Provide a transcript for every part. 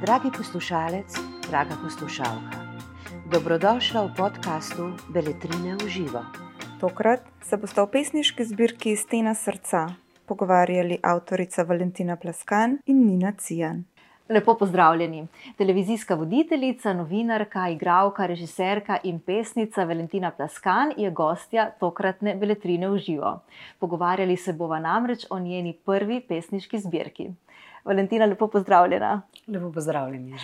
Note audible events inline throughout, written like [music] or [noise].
Dragi poslušalec, draga poslušalka, dobrodošla v podkastu Beletrine v živo. Tokrat se boste v pesniški zbirki Stena srca pogovarjali avtorica Valentina Plaskan in Nina Cijan. Lepo pozdravljeni. Televizijska voditeljica, novinarka, igralka, režiserka in pesnica Valentina Plaskan je gostja tokratne beletrine v živo. Pogovarjali se bova namreč o njeni prvi pesniški zbirki. Valentina, lepo pozdravljena. Lepo pozdravljeni,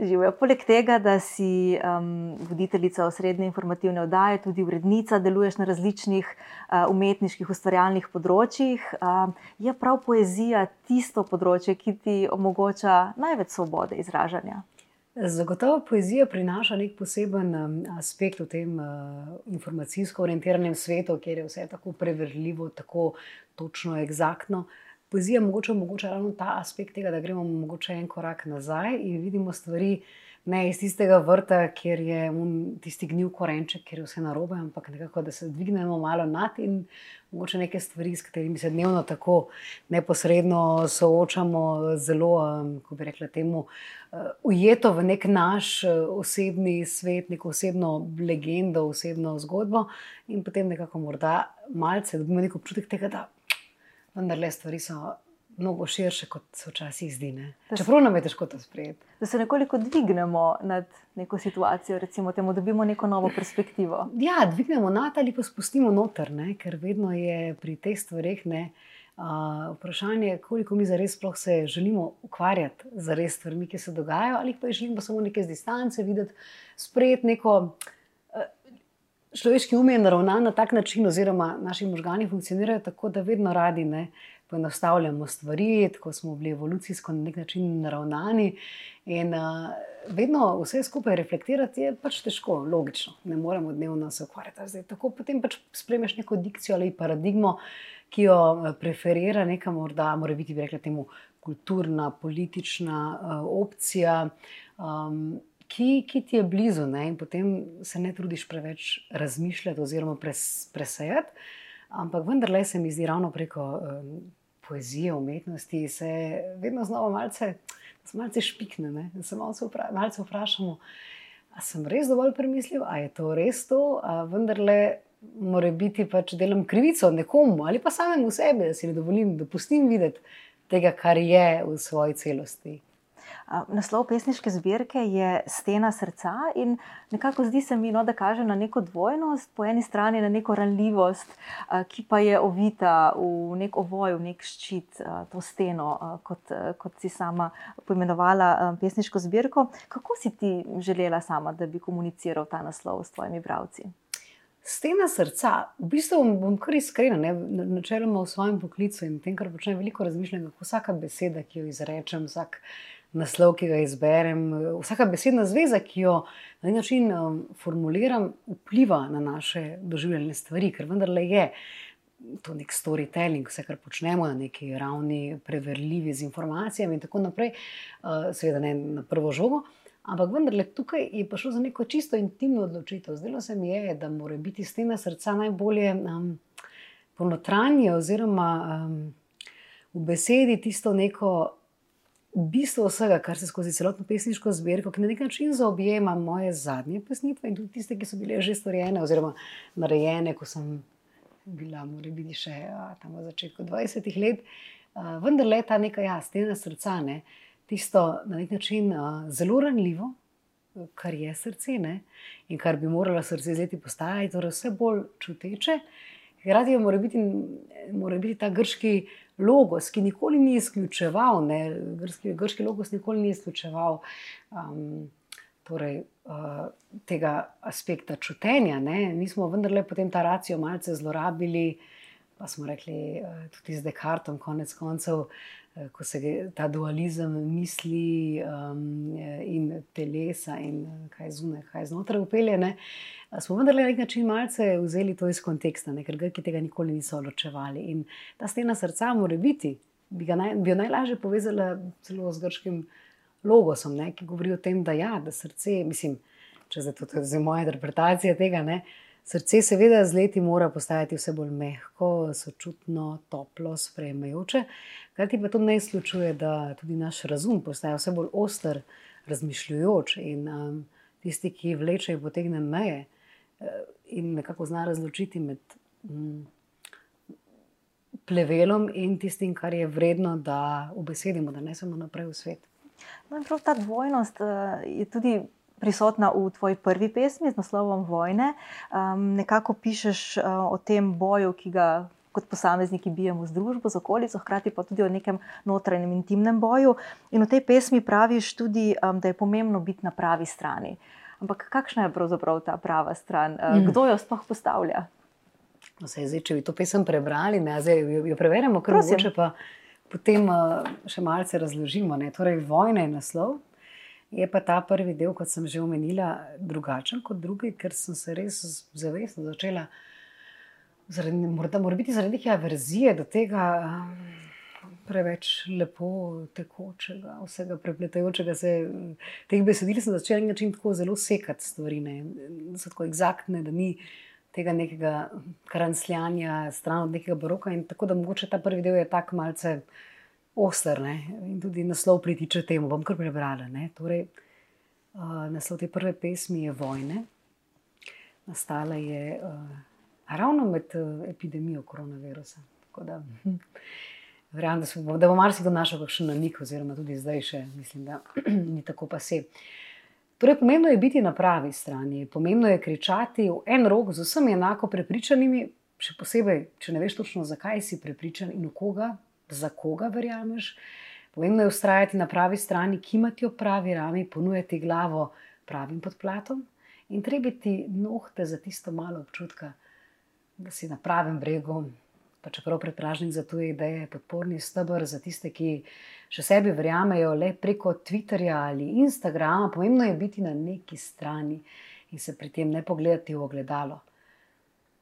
živijo. Poleg tega, da si um, voditeljica osrednje informativne oddaje, tudi urednica, deluješ na različnih uh, umetniških ustvarjalnih področjih, uh, je prav poezija tisto področje, ki ti omogoča največ svobode izražanja. Zagotovo poezija prinaša nek poseben aspekt v tem uh, informacijsko orientiranem svetu, kjer je vse tako preverljivo, tako točno, eksaktno. Uh, poezija mogoče omogoča ravno ta aspekt tega, da gremo mogoče en korak nazaj in vidimo stvari ne iz tistega vrta, kjer je tisti gnil korenček, kjer je vse narobe, ampak nekako, da se dvignemo malo nad in mogoče neke stvari, s katerimi se dnevno tako neposredno soočamo, zelo, kako bi rekla, temu. Uh, ujeto v nek naš uh, osebni svet, neko osebno legendo, osebno zgodbo, in potem nekako morda malce dobimo nek občutek tega, da vendar le stvari so mnogo širše, kot se včasih zdi. Čeprav nam je težko to sprejeti. Da se nekoliko dvignemo nad neko situacijo, recimo, temu, da dobimo neko novo perspektivo. Ja, dvignemo nad ali pa spustimo noter, ne? ker vedno je pri teh stvareh. Uh, vprašanje, koliko mi zares se želimo ukvarjati z res stvarmi, ki se dogajajo, ali pa želimo samo nekaj z distance videti, sprejeti neko človeški um je naravnan na tak način, oziroma naši možgani funkcionirajo tako, da vedno radi ne poenostavljamo stvari, tako smo bili evolucijsko na nek način naravnani. In uh, vedno vse skupaj reflektirati je pač težko, logično, ne moremo dnevno se ukvarjati. Zdaj, tako potem pač spremeš neko dikcijo ali paradigmo, ki jo preferira neka morda, mora biti, bi rekla, temu kulturna, politična uh, opcija. Um, ki, ki ti je blizu, ne? in potem se ne trudiš preveč razmišljati oziroma pres, presajati. Ampak vendarle se mi zdi ravno preko um, poezije, umetnosti, se vedno znova malce, malce špikne. Ne? Da se malce, vpra, malce vprašamo, ali sem res dovolj premislil, ali je to res to, ali vendarle. Mora biti pač delam krivico nekomu ali pa samemu sebi, da si ne dovolim, da pustim videti tega, kar je v svoji celosti. Naslov pesniške zbirke je Stena srca in nekako zdi se mi, no, da kaže na neko dvojnost, po eni strani na neko ranljivost, ki pa je ovita v nek ovoj, v nek ščit, to steno, kot, kot si sama poimenovala pesniško zbirko. Kako si ti želela sama, da bi komuniciral ta naslov s tvojimi bravci? Stena srca, v bistvu bom kar iskrena, načeloma v svojem poklicu in tem, kar počnem, veliko razmišljam, kako vsaka beseda, ki jo izrečem, vsak naslov, ki ga izberem, vsaka besedna zveza, ki jo na nek način um, formuliram, vpliva na naše doživljene stvari, ker vendarle je to nek storytelling, vse, kar počnemo na neki ravni, preverljivi z informacijami in tako naprej, uh, seveda ne na prvo žogo. Ampak vendarle tukaj je pa šlo za neko čisto intimno odločitev. Zdelo se mi je, da mora biti stena srca najbolje um, ponotranje, oziroma um, v besedi tisto neko bistvo vsega, kar se skozi celotno pesniško zbirko, ki na nek način zaobjema moje zadnje pesnitve in tudi tiste, ki so bile že storjene oziroma narejene, ko sem bila, mora biti še a, tam v začetku 20 let. A, vendar le ta neka jasna srca, ne, tisto na nek način a, zelo ranljivo, kar je srce ne, in kar bi moralo srce z leti postajati, torej vse bolj čuteče. Hkrati mora biti, mora biti ta grški logos, ki nikoli ni izključeval, ne, grški, grški logos nikoli ni izključeval um, torej, uh, tega aspekta čutenja. Ne. Mi smo vendarle potem ta racijo malce zlorabili, pa smo rekli uh, tudi z Descartesom, konec koncev. Uh, ko se ta dualizem misli um, in telesa, in kaj zunaj, kaj znotraj upeljene, uh, smo vendarle na nek način malce vzeli to iz konteksta, ne? ker Grki tega nikoli niso ločevali. In ta stena srca, mora biti, bi, naj, bi jo najlažje povezala celo z grškim logosom, ne? ki govori o tem, da, ja, da srce, mislim, če za to je moja interpretacija tega, ne? Srce, seveda, z leti mora postajati vse bolj mehko, sočutno, toplo, sprejemajoče. Hkrati pa to ne izključuje, da tudi naš razum postaja vse bolj oster, razmišljujoč in um, tisti, ki vleče in potegne meje uh, in nekako zna razločiti med um, plevelom in tistim, kar je vredno, da obesedimo, da ne samo naprej v svet. No, prav ta dvojnost uh, je tudi prisotna v tvoji prvi pesmi z naslovom Vojne. Um, nekako pišeš uh, o tem boju, ki ga kot posamezniki bijemo z družbo, z okolico, hkrati pa tudi o nekem notranjem intimnem boju. In v tej pesmi praviš tudi, um, da je pomembno biti na pravi strani. Ampak kakšna je pravzaprav ta prava stran? Mm. Kdo jo sploh postavlja? No, se, zdaj, če bi to pesem prebrali, ne, zdaj, jo, jo preverjamo, kar mogoče pa potem uh, še malce razložimo. Ne. Torej, vojna je naslov. Je pa ta prvi del, kot sem že omenila, drugačen kot drugi, ker sem se res zavestno začela, zaradi, morda mora biti zaradi neke averzije do tega preveč lepo tekočega, vsega prepletajočega se. Teh besedil sem začela na način tako zelo sekati stvari, ne. da so tako eksaktne, da ni tega nekega kransljanja, stran od nekega baroka. In tako da mogoče ta prvi del je tako malce oster ne? in tudi naslov pritiče temu. Bom kar prebrala. Torej, uh, naslov te prve pesmi je Vojne. Nastala je uh, ravno med uh, epidemijo koronavirusa. Da, hm, verjamem, da, bo, da bo marsikdo našel kakšen namik, oziroma tudi zdaj še mislim, da [clears throat] ni tako pa se. Torej, pomembno je biti na pravi strani, pomembno je kričati v en rok z vsemi enako prepričanimi, še posebej, če ne veš točno, zakaj si prepričan in v koga za koga verjameš. Pomembno je ustrajati na pravi strani, kimati v pravi rami, ponujati glavo pravim podplatom in trebiti nohte za tisto malo občutka, da si na pravem bregu. Pa čeprav predpražnik za tuje ideje, podporni stebr za tiste, ki še sebi verjamejo le preko Twitterja ali Instagrama, pomembno je biti na neki strani in se pri tem ne pogledati v ogledalo.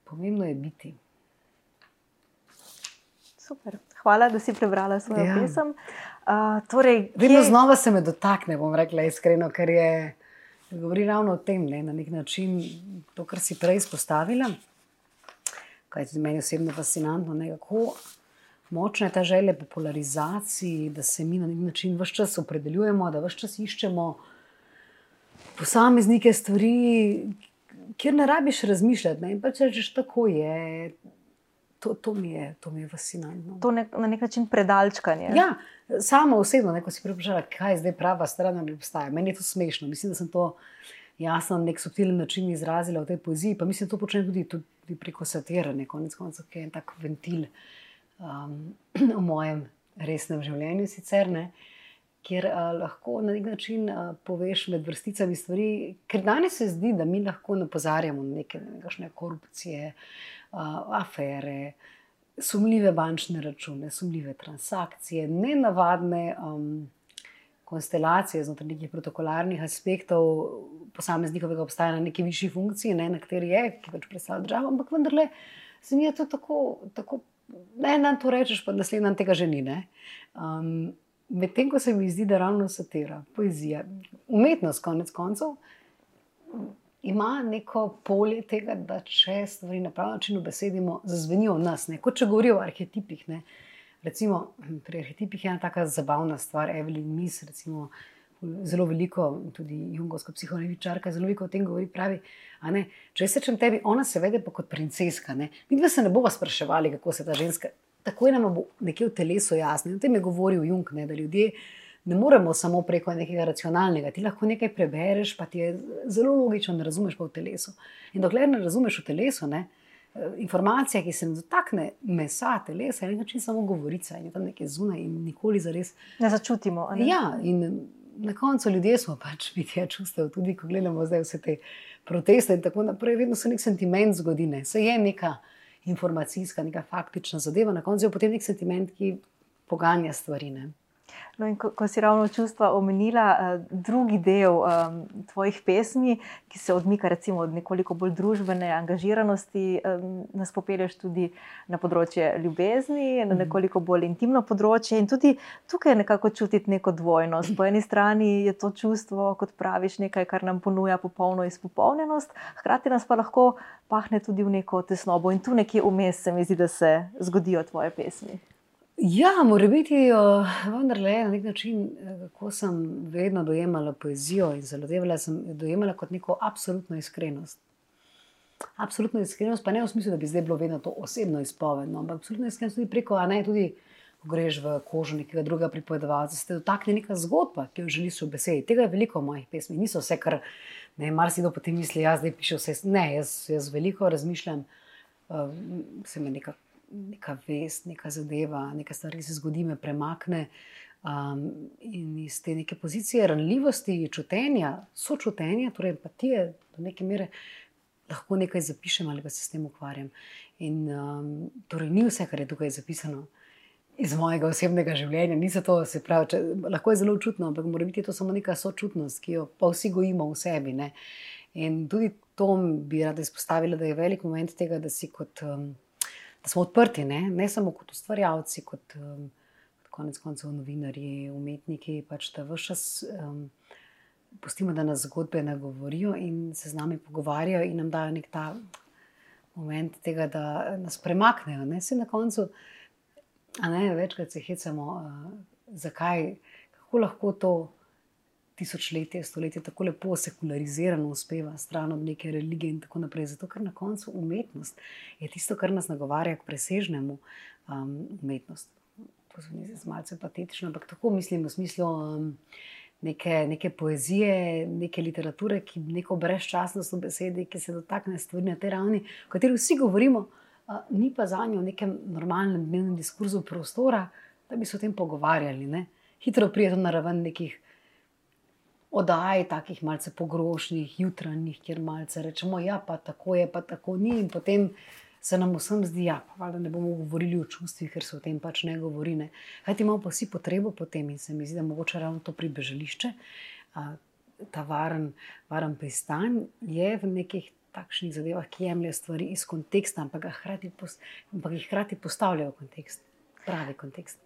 Pomembno je biti. Super. Hvala, da si prebrala svojo ja. pesem. Uh, torej, Vedno kje... znova se me dotakne, bom rekla iskreno, ker je govori ravno o tem, ne, na nek način, to, kar si prej izpostavila. Kaj je tudi meni osebno fascinantno, ne, kako močna je ta želja po polarizaciji, da se mi na nek način vse čas opredeljujemo, da vse čas iščemo posameznike stvari, kjer ne rabiš razmišljati. Ne, in pa če rečeš, tako je to, to, mi je, to mi je fascinantno. To je na nek način predalčkanje. Ja, samo osebno, ne, ko si prepričala, kaj je zdaj prava stran ali obstaja. Meni je to smešno. Mislim, da sem to jasno na nek subtilen način izrazila v tej poeziji. Pa mislim, da to počnem tudi, tudi preko satiranja, konec koncev, ki je en tak ventil um, [clears throat] v mojem resnem življenju. Sicer, ne, Ker uh, lahko na nek način uh, poveš med vrsticami stvari, ker danes se zdi, da mi lahko napozarjamo na neke, neke korupcije, uh, afere, sumljive bančne račune, sumljive transakcije, nenavadne um, konstelacije znotraj nekih protokolarnih aspektov posameznikovega obstajanja na neki višji funkciji, ne, na kateri je, ki pač predstavlja državo, ampak vendarle se mi je to tako, tako ne dan to rečeš, pa naslednji dan tega že ni. Um, Medtem ko se mi zdi, da ravno satira, poezija, umetnost, konec koncev, ima neko polje tega, da če stvari na pravi način obesedimo, zazvenijo v nas. Ne? Kot če govorijo o arhetipih. Ne? Recimo, pri arhetipih je ena tako zabavna stvar, Evelyn Miss, recimo, zelo veliko, tudi jungovska psihoanalitičarka, zelo veliko o tem govori. Pravi, če se rečem tebi, ona se vede pa kot princeska. Ne? Mi dve se ne bomo spraševali, kako se ta ženska. Tako je nam bo nekje v telesu jasno. O tem je govoril Jung, ne? da ljudje ne moremo samo preko nekega racionalnega. Ti lahko nekaj prebereš, pa ti je zelo logično, da razumeš pa v telesu. In dokler ne razumeš v telesu, ne, eh, informacija, ki se dotakne mesa telesa, je nekaj samo govorica in je tam nekaj zunaj in nikoli za res ne začutimo. Ne? Ja, in na koncu ljudje smo pač [laughs] biti čustev, tudi ko gledamo zdaj vse te proteste in tako naprej, vedno se nek sentiment zgodi, ne. se je neka. Informacijska, neka faktična zadeva, na koncu je potem nek sentiment, ki poganja stvari. Ne? No, ko, ko si ravno čustva omenila, uh, drugi del um, tvojih pesmi, ki se odmika recimo, od nekoliko bolj družbene angažiranosti, um, nas popelješ tudi na področje ljubezni, na mhm. nekoliko bolj intimno področje. In tudi tukaj je nekako čutiti neko dvojnost. Po eni strani je to čustvo, kot praviš, nekaj, kar nam ponuja popolno izpopolnjenost, hkrati nas pa lahko pahne tudi v neko tesnobo. In tu nekje vmes se mi zdi, da se zgodijo tvoje pesmi. Ja, mora biti, vendar le na nek način, eh, kako sem vedno dojemala poezijo in zelo devala, sem dojemala kot neko absolutno iskrenost. Absolutno iskrenost, pa ne v smislu, da bi zdaj bilo vedno to osebno izpovedno, ampak absolutno iskrenost tudi preko, a ne tudi, ko greš v kožo nekega drugega pripovedovalca, se dotakne neka zgodba, ki jo želiš v besedi. Tega je veliko v mojih pesmih, niso vse, kar ne, marsikdo potem misli, jaz zdaj pišem vse. Ne, jaz, jaz veliko razmišljam, uh, se me nekako neka vest, neka zadeva, nekaj stvari, ki se zgodi, me premakne. Um, in iz te neke pozicije ranljivosti, čutenja, sočutenja, torej empatije, do neke mere lahko nekaj zapišem ali pa se s tem ukvarjam. In um, torej ni vse, kar je tukaj zapisano. Iz mojega osebnega življenja, ni to, se pravi, če, lahko je zelo čutno, ampak mora biti to samo neka sočutnost, ki jo pa vsi gojimo v sebi. Ne? In tudi to bi rada izpostavila, da je velik moment tega, da si kot um, da smo odprti, ne, ne samo kot ustvarjalci, kot um, konec koncev novinarji, umetniki, pač da vse čas um, pustimo, da nas zgodbe nagovorijo in se z nami pogovarjajo in nam dajo nek ta moment tega, da nas premaknejo. Ne, se na koncu, a ne večkrat se hecamo, uh, zakaj, kako lahko to tisočletje, stoletje tako lepo sekularizirano uspeva, stran od neke religije in tako naprej. Zato, ker na koncu umetnost je tisto, kar nas nagovarja k presežnemu um, umetnosti. To se mi zdi malce patetično, ampak tako mislim v smislu. Um, Neke, neke poezije, neke literature, ki neko brezčasnost v besedi, ki se dotakne stvari na tej ravni, o kateri vsi govorimo, a, ni pa za njo v nekem normalnem dnevnem diskurzu prostora, da bi se o tem pogovarjali. Ne? Hitro pride na raven nekih oddaj, takih malce pogrošnih, jutranjih, kjer malce rečemo, ja, pa tako je, pa tako ni. In potem se nam vsem zdi, ja, pa da ne bomo govorili o čustvih, ker se o tem pač ne govori. Ne. Kaj imamo pa vsi potrebo po tem in se mi zdi, da mogoče ravno to pribežališče, a, ta varen, varen pristan je v nekih. Takšnih zadevah, ki jemljajo stvari iz konteksta, ampak, hkrati, ampak jih hkrati postavljajo v kontekst, pravi kontekst.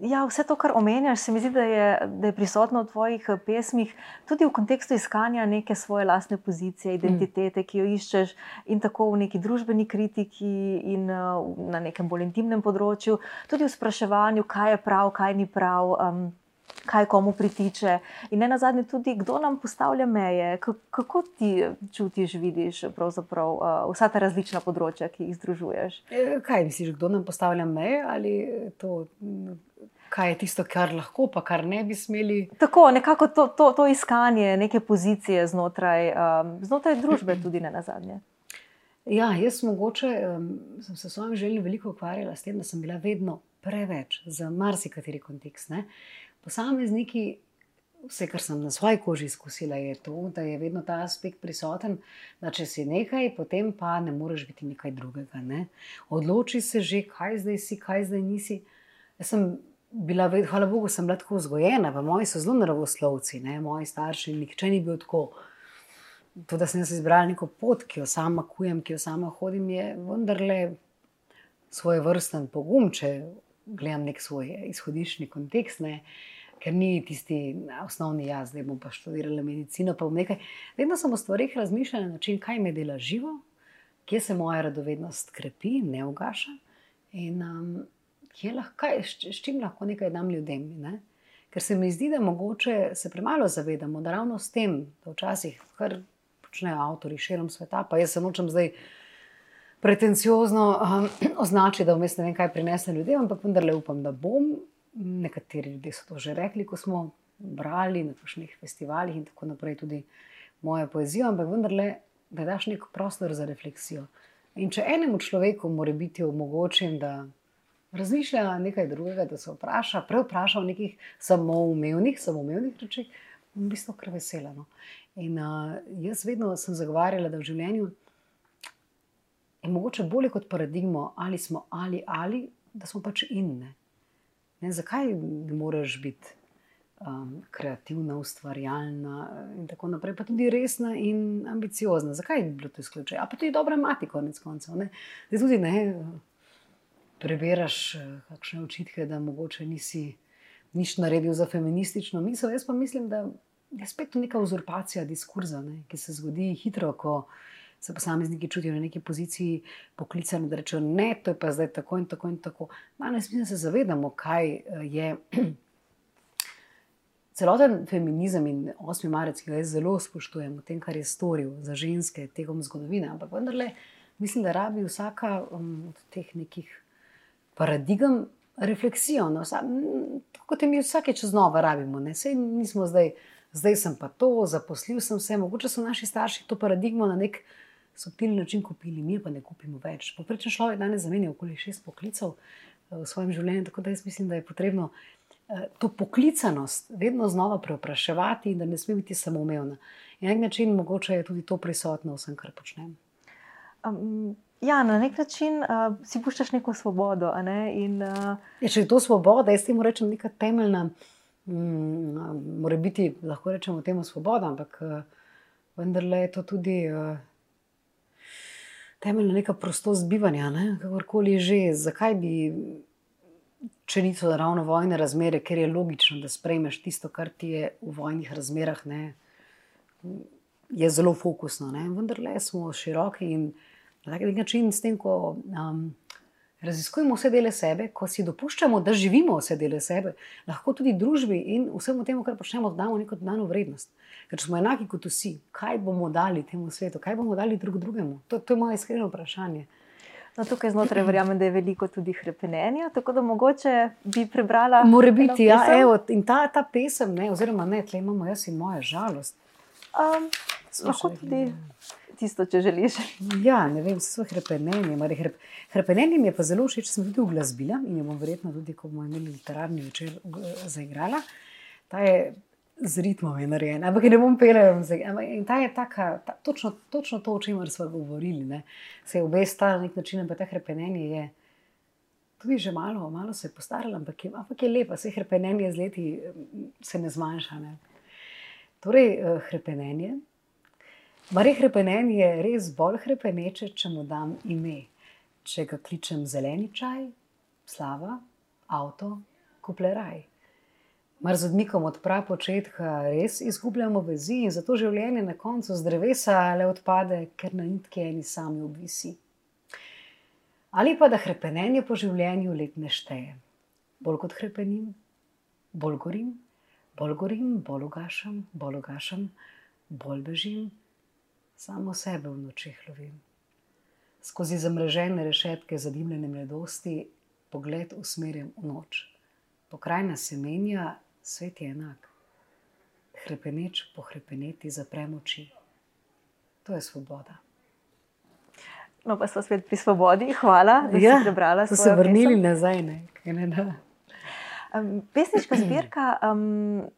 Ja, vse to, kar omenjaš, se mi zdi, da je, da je prisotno v tvojih eh, pesmih, tudi v kontekstu iskanja neke svoje lastne pozicije, identitete, ki jo iščeš, in tako v neki družbeni kritiki, in uh, na nekem bolj intimnem področju, tudi v spraševanju, kaj je prav, kaj ni prav. Um, Kaj komu pritiče, in ne na zadnje, tudi kdo nam postavlja meje, kako ti čutiš, vidiš uh, vsa ta različna področja, ki jih združuješ. E, kaj misliš, kdo nam postavlja meje ali to, kaj je tisto, kar lahko, pa kar ne bi smeli? Tako, nekako to, to, to iskanje neke pozicije znotraj, um, znotraj družbe, tudi ne na zadnje. Ja, jaz mogoče um, sem se s svojim željem veliko ukvarjala s tem, da sem bila vedno preveč za marsikateri kontekst. Ne? Posamezniki, vse, kar sem na svoji koži izkusila, je to, da je vedno ta aspekt prisoten, da če si nekaj, potem pa ne moreš biti nekaj drugega. Ne? Odloči se že, kaj zdaj si, kaj zdaj nisi. Jaz sem bila, hvala Bogu, sem bila tako vzgojena, pa moji so zelo naravoslovci, ne? moji starši, nihče ni bil tako. To, da sem si izbrala neko pot, ki jo sama kujem, ki jo sama hodim, je vendarle svoj vrsten pogum, če gledam nek svoj izhodišni kontekst. Ne? Ker ni tisti osnovni jaz, da bom pa študirala medicino. Pa Vedno sem o stvarih razmišljala na način, kaj me dela živo, kje se moja radovednost krepi, ne ugaša in um, lahko, s, s čim lahko nekaj dam ljudem. Ne? Ker se mi zdi, da mogoče se premalo zavedamo, da ravno s tem, da včasih kar počnejo avtori širom sveta, pa jaz se nočem zdaj. Pretenciozno um, označi, da vmes ne vem, kaj prinese ljudem, ampak vendarle upam, da bom nekateri ljudje so to že rekli, ko smo brali na kakšnih festivalih in tako naprej, tudi moja poezija, ampak vendarle, da daš nek prostor za refleksijo. In če enemu človeku mora biti omogočen, da razmišlja nekaj drugega, da se vpraša, preopraša o nekih samoumevnih, samoumevnih rečeh, v bistvu kar vesela. No. In uh, jaz vedno sem zagovarjala, da v življenju je mogoče bolje kot paradigmo, ali smo ali ali, da smo pač inne Ne, zakaj ne moreš biti um, kreativna, ustvarjalna in tako naprej, pa tudi resna in ambiciozna? Zakaj bi bilo to izključeno? A pa tudi dobra mati, konec koncev. Ne? Zdaj tudi ne. Preberaš kakšne očitke, da mogoče nisi nič naredil za feministično misel. Jaz pa mislim, da je spet neka uzurpacija diskurza, ne, ki se zgodi hitro, ko se posamezniki čutijo na neki poziciji poklicani, da rečejo: Ne, to je pa zdaj tako in tako in tako. Danes mi se zavedamo, kaj eh, je. [clears throat] Celoten feminizem in 8. marec, ki ga jaz zelo spoštujem, v tem, kar je storil za ženske tekom zgodovine, ampak vendarle mislim, da rabi vsaka um, od teh nekih paradigem refleksijo. No, kot mi vsakeč znova rabimo, ne? sej nismo zdaj zdaj sem pa to, zaposlil sem se, mogoče so naši starši to paradigmo na nek subtilni način kupili, mi pa ne kupimo več. Poprečen človek danes zamenja okoli šest poklicev eh, v svojem življenju, tako da jaz mislim, da je potrebno eh, to poklicanost vedno znova preopraševati in da ne sme biti samoumevna. In na nek način mogoče je tudi to prisotno v vsem, kar počnem. Um, ja, na nek način uh, si puščaš neko svobodo. Ne? In, uh... ja, če je to svoboda, jaz temu rečem neka temeljna. Mm, mora biti, lahko rečemo, temu svoboda, ampak uh, vendarle je to tudi uh, temeljna neka prostost bivanja, ne? kakorkoli že. Zakaj bi, če niso ravno vojne razmere, ker je logično, da sprejmeš tisto, kar ti je v vojnih razmerah, ne? je zelo fokusno. Ne? Vendarle smo široki in na tak način s tem, ko. Um, raziskujemo vse dele sebe, ko si dopuščamo, da živimo vse dele sebe, lahko tudi družbi in vsemu temu, kar počnemo, damo neko dodano vrednost. Ker smo enaki kot vsi, kaj bomo dali temu svetu, kaj bomo dali drug drugemu? To, to je moje iskreno vprašanje. No, tukaj znotraj verjamem, da je veliko tudi hrepenenja, tako da mogoče bi prebrala. Mora biti, ja, evo, in ta, ta pesem, ne, oziroma ne, tle imamo jaz in moja žalost. Um, lahko tudi tisto, če želiš. Ja, ne vem, vse svoje hrepenenje. Hrep, hrepenenje mi je pa zelo všeč, sem tudi uglasbila in jo bom verjetno tudi, ko bomo imeli literarni večer, zaigrala. Ta je z ritmom je narejen, ampak ne bom pela. In ta je taka, ta, točno, točno to, o čemer smo govorili. Ne. Se je obesta na nek način, ampak ta hrepenenje je. Tudi že malo, malo se je postarala, ampak je, ampak je lepa, vse hrepenenje z leti se ne zmanjša. Ne. Torej, uh, hrepenenje. Hrepenenje je res bolj hrepeneče, če mu dam ime. Če ga kličem zeleni čaj, slava, avto, kupleraj. Mar z odmikom od prav početka res izgubljamo vezi in zato življenje na koncu z drevesa le odpade, ker na nitke eni sami obvisi. Ali pa da hrepenenje po življenju let ne šteje. Bolj kot hrepenim, bolj gorim, bolj gorim, bolj ugašam, bolj ugašam, bolj bežim samo sebe v nočeh lovim. Skozi zamrežene rešetke zadimljene mladosti, pogled usmerjam v noč. Pokrajina se menja, svet je enak. Hrepeneč po hrepeneti zaprem oči. To je svoboda. No, pa smo spet pri svobodi. Hvala, da ja, ste prebrali. Smo se vrnili pesem. nazaj. Ne? Ne, um, pesniška zbirka. Um,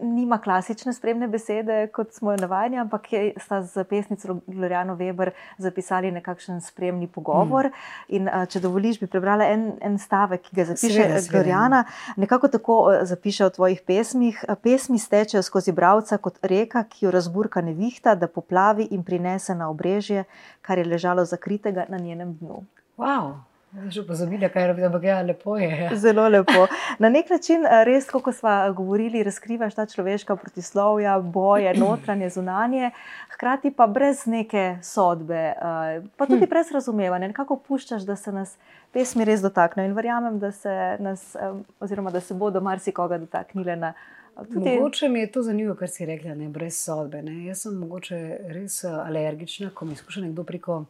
nima klasične spremne besede, kot smo jo navajeni, ampak je, sta z pesnico Gloriano Weber zapisali nekakšen spremni pogovor. Mm. In, če dovoliš, bi prebrala en, en stavek, ki ga zapiše Gloriana. Nekako tako zapiše v tvojih pesmih. Pesmi stečejo skozi bravca kot reka, ki jo razburka nevihta, da poplavi in prinese na obrežje, kar je ležalo zakritega na njenem dnu. Wow. Že pozabila, kaj je bilo, ampak ja, lepo je. Ja. Zelo lepo. Na nek način, eh, res, kot smo govorili, razkrivaš ta človeška protislovja, boje, [clears throat] notranje, zunanje, hkrati pa brez neke sodbe, eh, pa tudi hm. brez razumevanja. Nekako puščaš, da se nas pesmi res dotaknejo in verjamem, da se, nas, eh, oziroma, da se bodo marsikoga dotaknile. Na, Tudi... Mogoče mi je to zanimivo, kar si rekla, ne, brez sodbe. Ne. Jaz sem mogoče res alergična, ko mi skuša nekdo preko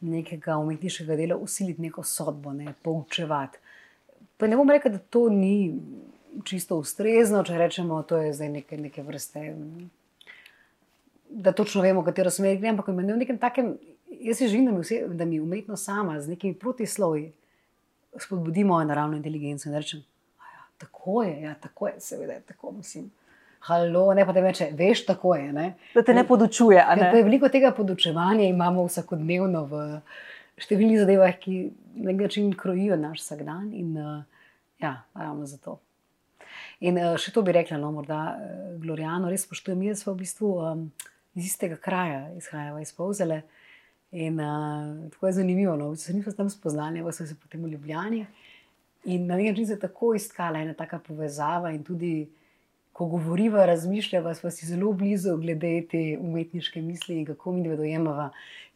nekega umetniškega dela usiliti neko sodbo, ne poučevati. Pa ne bom rekel, da to ni čisto ustrezno, če rečemo, da je zdaj neke, neke vrste. Da točno vemo, katero smer gre, ampak v nekem takem, jaz si želim, da mi, vse, da mi umetnost sama z nekimi protislovi spodbudi mojo naravno inteligenco in rečem, da ja, tako je, ja, tako je, seveda je tako, mislim halo, ne pa te reče, veš, tako je. Ne? Da te ne podučuje. Ne? Je veliko tega podučevanja imamo vsakodnevno v številnih zadevah, ki na nek način krojijo naš vsakdan. In, uh, ja, ravno zato. In uh, še to bi rekla, no, morda uh, Glorijano, res spoštujem. Jaz smo v bistvu um, iz istega kraja, izhajamo iz Povzele. In uh, tako je zanimivo, no, se nismo tam spoznali, pa so se potem v Ljubljani. In na nek način se je tako iskala ena taka povezava in tudi. Ko govoriva, razmišljava, smo si zelo blizu glede te umetniške misli in kako mi dojemamo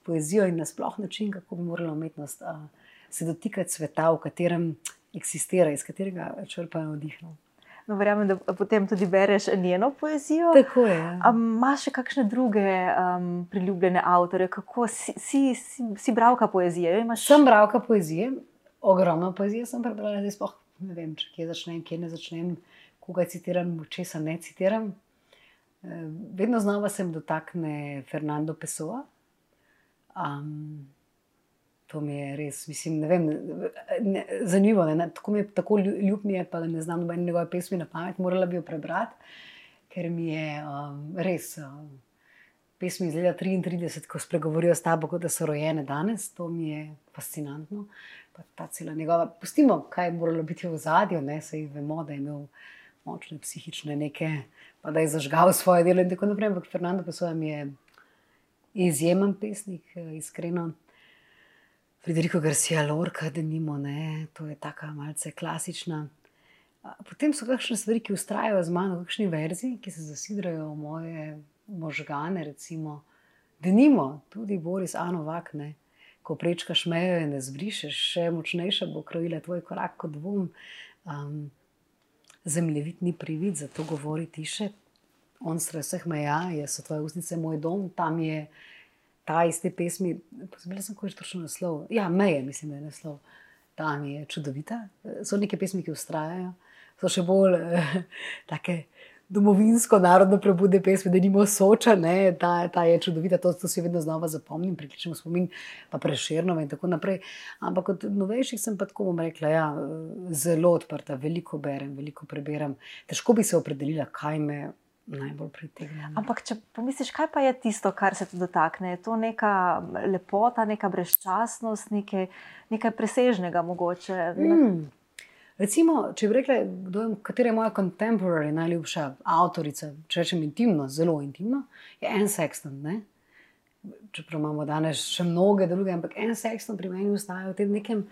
poezijo in nasplošno način, kako bi morala umetnost uh, se dotikati sveta, v katerem eksistira, iz katerega črpajo vdih. No. No, verjamem, da potem tudi bereš njeno poezijo. Tako je. Ja. Imaš še kakšne druge um, priljubljene avtore? Si, si, si, si bralka poezije? Imaš... Sem bralka poezije, ogromno poezije sem prebrala, zdaj sploh ne vem, kje začnem, kje ne začnem, koga citiram, česa ne citiram. Eh, vedno znova se dotakne Fernando Pessoa. Um, To mi je res, mislim, ne vem, ne, zanimivo. Ne, tako, mi je, tako ljub mi je, pa ne znam nobene njegove pesmi na pamet, morala bi jo prebrati, ker mi je um, res. Um, pesmi iz leta 33, ko spregovorijo s tabo, kot da so rojene danes, to mi je fascinantno. Pa ta cela njegova, pustimo, kaj je moralo biti v zadju, ne se jih vemo, da je imel močne psihične neke, pa da je zažgal svoje delo in tako naprej. Ampak Fernando Pessoa mi je izjemen pesnik, iskreno. Frederico Garcia Lorca, da nimo, ne, to je tako malce klasična. Potem so kakšne stvari, ki ustrajajo z mano, kakšni verzi, ki se zasidrajo v moje možgane, recimo, da nimo, tudi Boris Anovak, ne, ko prečkaš mejo in ne zbrišeš, še močnejša bo krojila tvoj korak kot dvom. Um, Zemljevid ni privid, zato govori tiše, on stres vseh meja, jaz so tvoje usnice moj dom, tam je ta iste pesmi, pozabila sem, kako je točno naslov. Ja, meje, mislim, da je naslov. Ta mi je čudovita. So neke pesmi, ki ustrajajo, so še bolj eh, [laughs] take. Domovinsko, narodno prebude pesmi, da nimo soča, ne, ta, ta je čudovita, to, to si vedno znova zapomnim, prikličemo spomin, pa preširno in tako naprej. Ampak od novejših sem pa tako bom rekla, ja, zelo odprta, veliko berem, veliko preberem. Težko bi se opredelila, kaj me najbolj pritegne. Ampak, če pomisliš, kaj pa je tisto, kar se ti dotakne? Je to neka lepota, neka brezčasnost, nekaj, nekaj presežnega mogoče? Mm. Recimo, če bi rekla, katera je moja contemporary, najljubša avtorica, če rečem intimno, zelo intimno, je en sexton. Ne? Čeprav imamo danes še mnoge druge, ampak en sexton pri meni ustaja v tem nekem,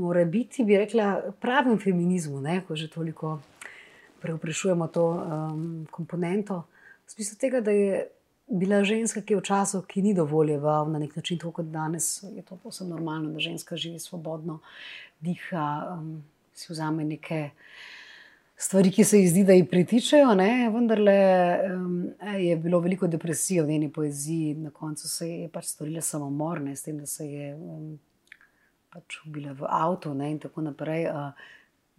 mora biti, bi rekla, pravem feminizmu, ne? ko že toliko preuprašujemo to um, komponento. V smislu tega, da je bila ženska, ki je v času, ki ni dovoljeval na nek način, tako kot danes, je to posebno normalno, da ženska živi svobodno, diha, um, si vzame neke. Stvari, ki se ji zdi, da ji pritičajo, ne? vendar um, je bilo veliko depresije v njeni poeziji, na koncu se je pač storila samomor, ne? s tem, da se je um, pač ubila v avtu in tako naprej. Uh,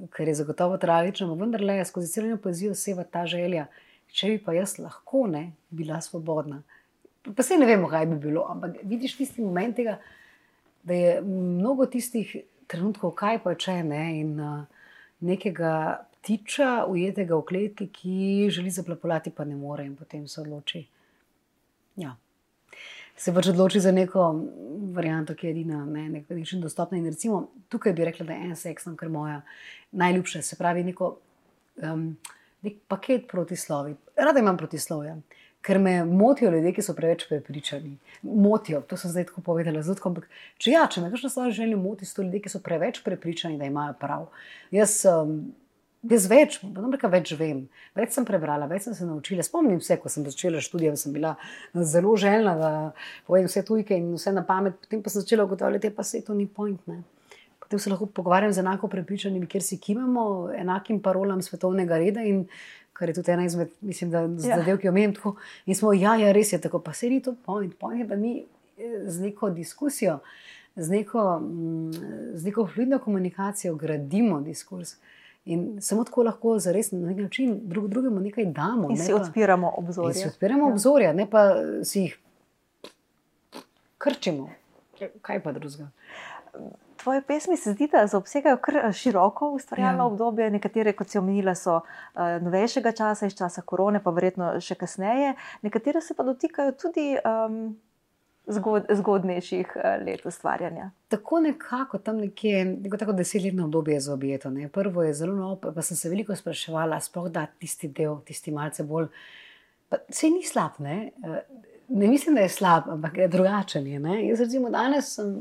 kar je zagotovo tragično, vendar le skozi celotno poezijo seva ta želja, če bi pa jaz lahko ne bila svobodna. Pa se ne vemo, kaj bi bilo, ampak vidiš tisti moment tega, da je mnogo tistih trenutkov, kaj pa če ne in uh, nekega ptiča ujetega v kletki, ki želi zaplapolati, pa ne more in potem se odloči. Ja se pač odloči za neko varianto, ki je edina, ne, nekaj ničem dostopna. In recimo tukaj bi rekla, da je en seks, ker moja najljubša, se pravi, neko, um, nek paket protislovi. Rada imam protislovja. Ker me motijo ljudje, ki so preveč prepričani. Motijo, to sem zdaj tako povedala. Zato, ampak, če ja, če me kakšno stvar želi moti, so to ljudje, ki so preveč prepričani, da imajo prav. Jaz um, Jaz več, rekel, več vem, več sem prebrala, več sem se naučila. Spomnim se, ko sem začela študija, sem bila zelo željna, da povem vse tujke in vse na pamet. Potem pa sem začela ugotavljati, da se to ni point. Ne. Potem se lahko pogovarjam z enako prepričanimi, ker si kimamo enakim parolam svetovnega reda in kar je tudi ena izmed, mislim, da ja. zadev, ki jo omenjam. In smo, ja, ja, res je tako, pa se ni to point. Point je, da mi eh, z neko diskusijo, z neko, mm, z neko fluidno komunikacijo gradimo diskurs. In samo tako lahko za res na nek način drug, drugemu nekaj damo. In ne si pa, odpiramo obzorje. Si odpiramo ja. obzorje, ne pa si jih krčimo. Kaj pa drugega? Tvoje pesmi se zdi, da zaobsegajo kar eh, široko ustvarjalno ja. obdobje. Nekatere, kot si omenila, so uh, novejšega časa, iz časa korone, pa verjetno še kasneje. Nekatere se pa dotikajo tudi um, zgod, zgodnejših uh, let ustvarjanja? Tako nekako, tam nekje, neko tako desetletno obdobje za objeto. Ne. Prvo je zelo novo, pa sem se veliko spraševala, sploh da tisti del, tisti malce bolj. Vse ni slab, ne? ne mislim, da je slab, ampak je drugačen. Je, Jaz recimo danes sem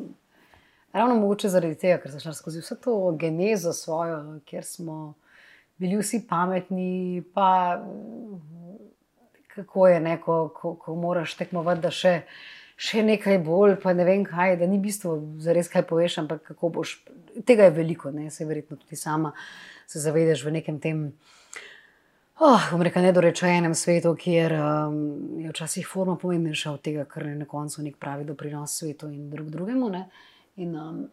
ravno mogoče zaradi tega, ker sem šla skozi vso to genezo svojo, kjer smo bili vsi pametni, pa kako je neko, ko, ko moraš tekmovati, da še še nekaj bolj, pa ne vem kaj, da ni bistvo za res kaj poveš, ampak kako boš. Tega je veliko, ne? se verjetno tudi sama se zavedaš v nekem tem. Oh, rekel, nedorečenem svetu, kjer um, je včasih forma pomembnejša od tega, kar je na koncu nek pravi doprinos svetu in drug drugemu. Ne? In um,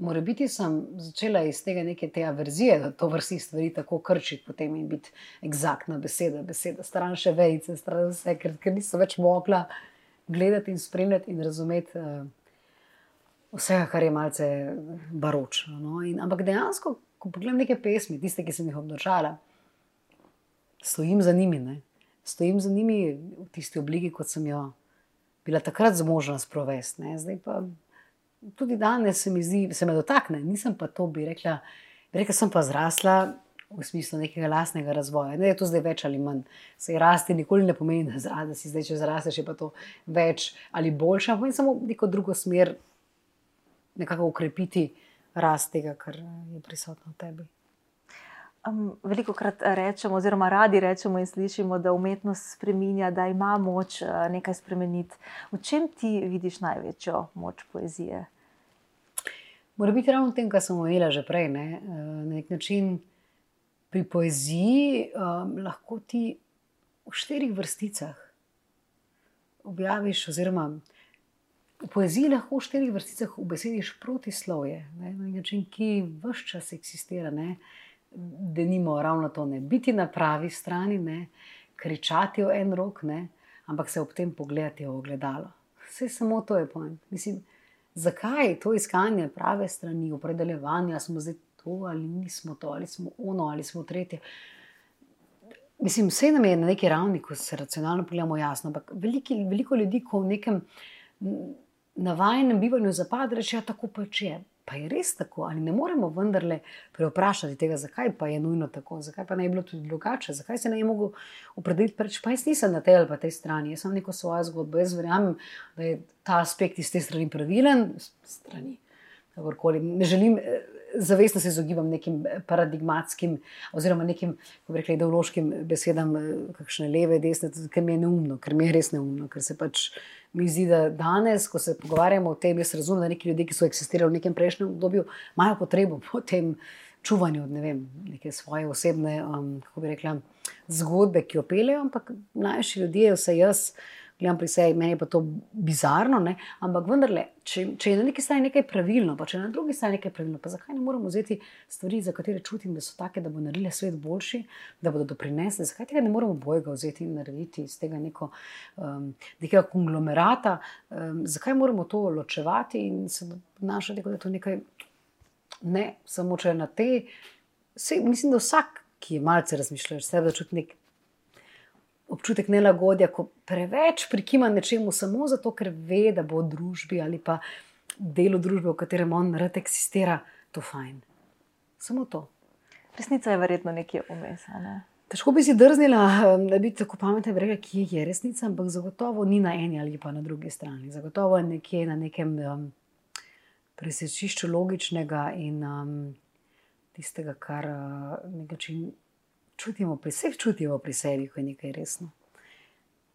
mora biti, sem začela iz tega neke te averzije, da to vrsti stvari tako krčiti potem in biti eksaktna beseda, beseda, stran še vejce, stran vse, ker, ker nisem več mogla gledati in spremljati in razumeti uh, vse, kar je malce baročno. No? In, ampak dejansko, ko pogledam neke pesmi, tiste, ki sem jih obdržala, stojim za njimi. Ne? Stojim za njimi v tisti obliki, kot sem jo bila takrat zmožna sprovesti. Zdaj pa tudi danes se mi zdi, da se me dotakne. Nisem pa to, bi rekla, bi rekla sem pa zrasla v smislu nekega lastnega razvoja. Ne, je to zdaj več ali manj. Se rasti nikoli ne pomeni, da, zra, da si zdaj, če zrasteš, pa to več ali boljša, ampak samo neko drugo smer, nekako ukrepiti rast tega, kar je prisotno v tebi. Um, veliko krat rečemo, oziroma radi rečemo in slišimo, da umetnost spremenja, da ima moč uh, nekaj spremeniti. V čem ti vidiš največjo moč poezije? Mora biti ravno v tem, kar sem omenila že prej. Ne? Uh, na nek način pri poeziji um, lahko ti v štirih vrsticah objaviš, oziroma v poeziji lahko v štirih vrsticah ubesediš protislovje, ne, na način, ki vse čas eksistira. Ne, da nimo ravno to, ne biti na pravi strani, ne kričati v en rok, ne, ampak se ob tem pogledati v ogledalo. Vse samo to je pojem. Mislim, zakaj to iskanje prave strani, opredeljevanja, smo zdaj to ali nismo to, ali smo ono ali smo tretje. Mislim, vse nam je na neki ravni, ko se racionalno pogledamo, jasno, ampak veliki, veliko ljudi, ko v nekem navajenem bivanju zapade, reče: ja, tako pač je. Pa je res tako, ali ne moremo vendarle preoprašati tega, zakaj pa je nujno tako, zakaj pa ne bi bilo tudi drugače, zakaj se ne je mogel opredeliti preč. Pa jaz nisem na tej ali pa tej strani, jaz sem neko svojo zgodbo, jaz verjamem, da je ta aspekt iz te strani pravilen, strani. Ne želim eh, zavestno se izogibam nekim eh, paradigmatskim oziroma nekim, rekli, ideološkim besedam, eh, kakšne leve, desne, ker mi je neumno, ker mi je res neumno, ker se pač mi zdi, da danes, ko se pogovarjamo o tem, jaz razumem, da neki ljudje, ki so eksistirali v nekem prejšnjem obdobju, imajo potrebo po tem čuvanju, ne vem, neke svoje osebne, um, kako bi rekla, zgodbe, ki jo peljejo, ampak mlajši ljudje, vse jaz gledam pri sebi, meni je pa to bizarno, ne? ampak vendarle, če, če je na neki strani nekaj pravilno, pa če je na drugi strani nekaj pravilno, pa zakaj ne moramo vzeti stvari, za katere čutim, da so take, da bo naredile svet boljši, da bodo doprinesle, zakaj tega ne moramo bojega vzeti in narediti iz tega neko, um, nekega konglomerata, um, zakaj moramo to ločevati in se obnašati, da je to nekaj, ne samo če je na te. Vse, mislim, da vsak, ki je malce razmišljal, sebe da čuti nekaj občutek nelagodja, ko preveč prikima nečemu samo zato, ker ve, da bo družbi ali pa delo družbe, v katerem on rad eksistira, to fajn. Samo to. Resnica je verjetno nekje vmes. Ne? Težko bi si drznila, da bi tako pametno rekla, kje je resnica, ampak zagotovo ni na eni ali pa na drugi strani. Zagotovo je nekje na nekem um, presečišču logičnega in um, tistega, kar uh, nekaj čutimo pri sebi, čutimo pri sebi, ko je nekaj resno.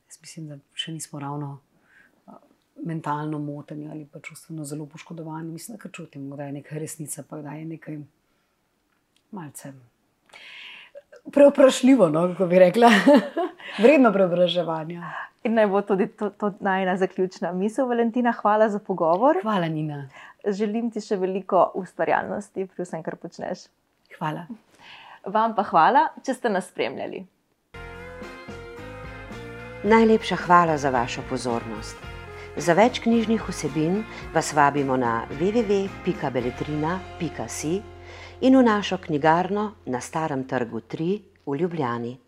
Jaz mislim, da še nismo ravno mentalno moteni ali pa čustveno zelo poškodovani. Mislim, da čutimo, da je nekaj resnica, pa da je nekaj malce. Preoprašljivo, no, kako bi rekla, [laughs] vredno preobraževanja. In naj bo tudi to, to najna zaključna misel, Valentina. Hvala za pogovor. Hvala, Nina. Želim ti še veliko ustvarjalnosti pri vsem, kar počneš. Hvala. Vam pa hvala, če ste nas spremljali. Najlepša hvala za vašo pozornost. Za več knjižnih vsebin vas vabimo na www.beletrina.si in v našo knjigarno na Starem trgu 3 v Ljubljani.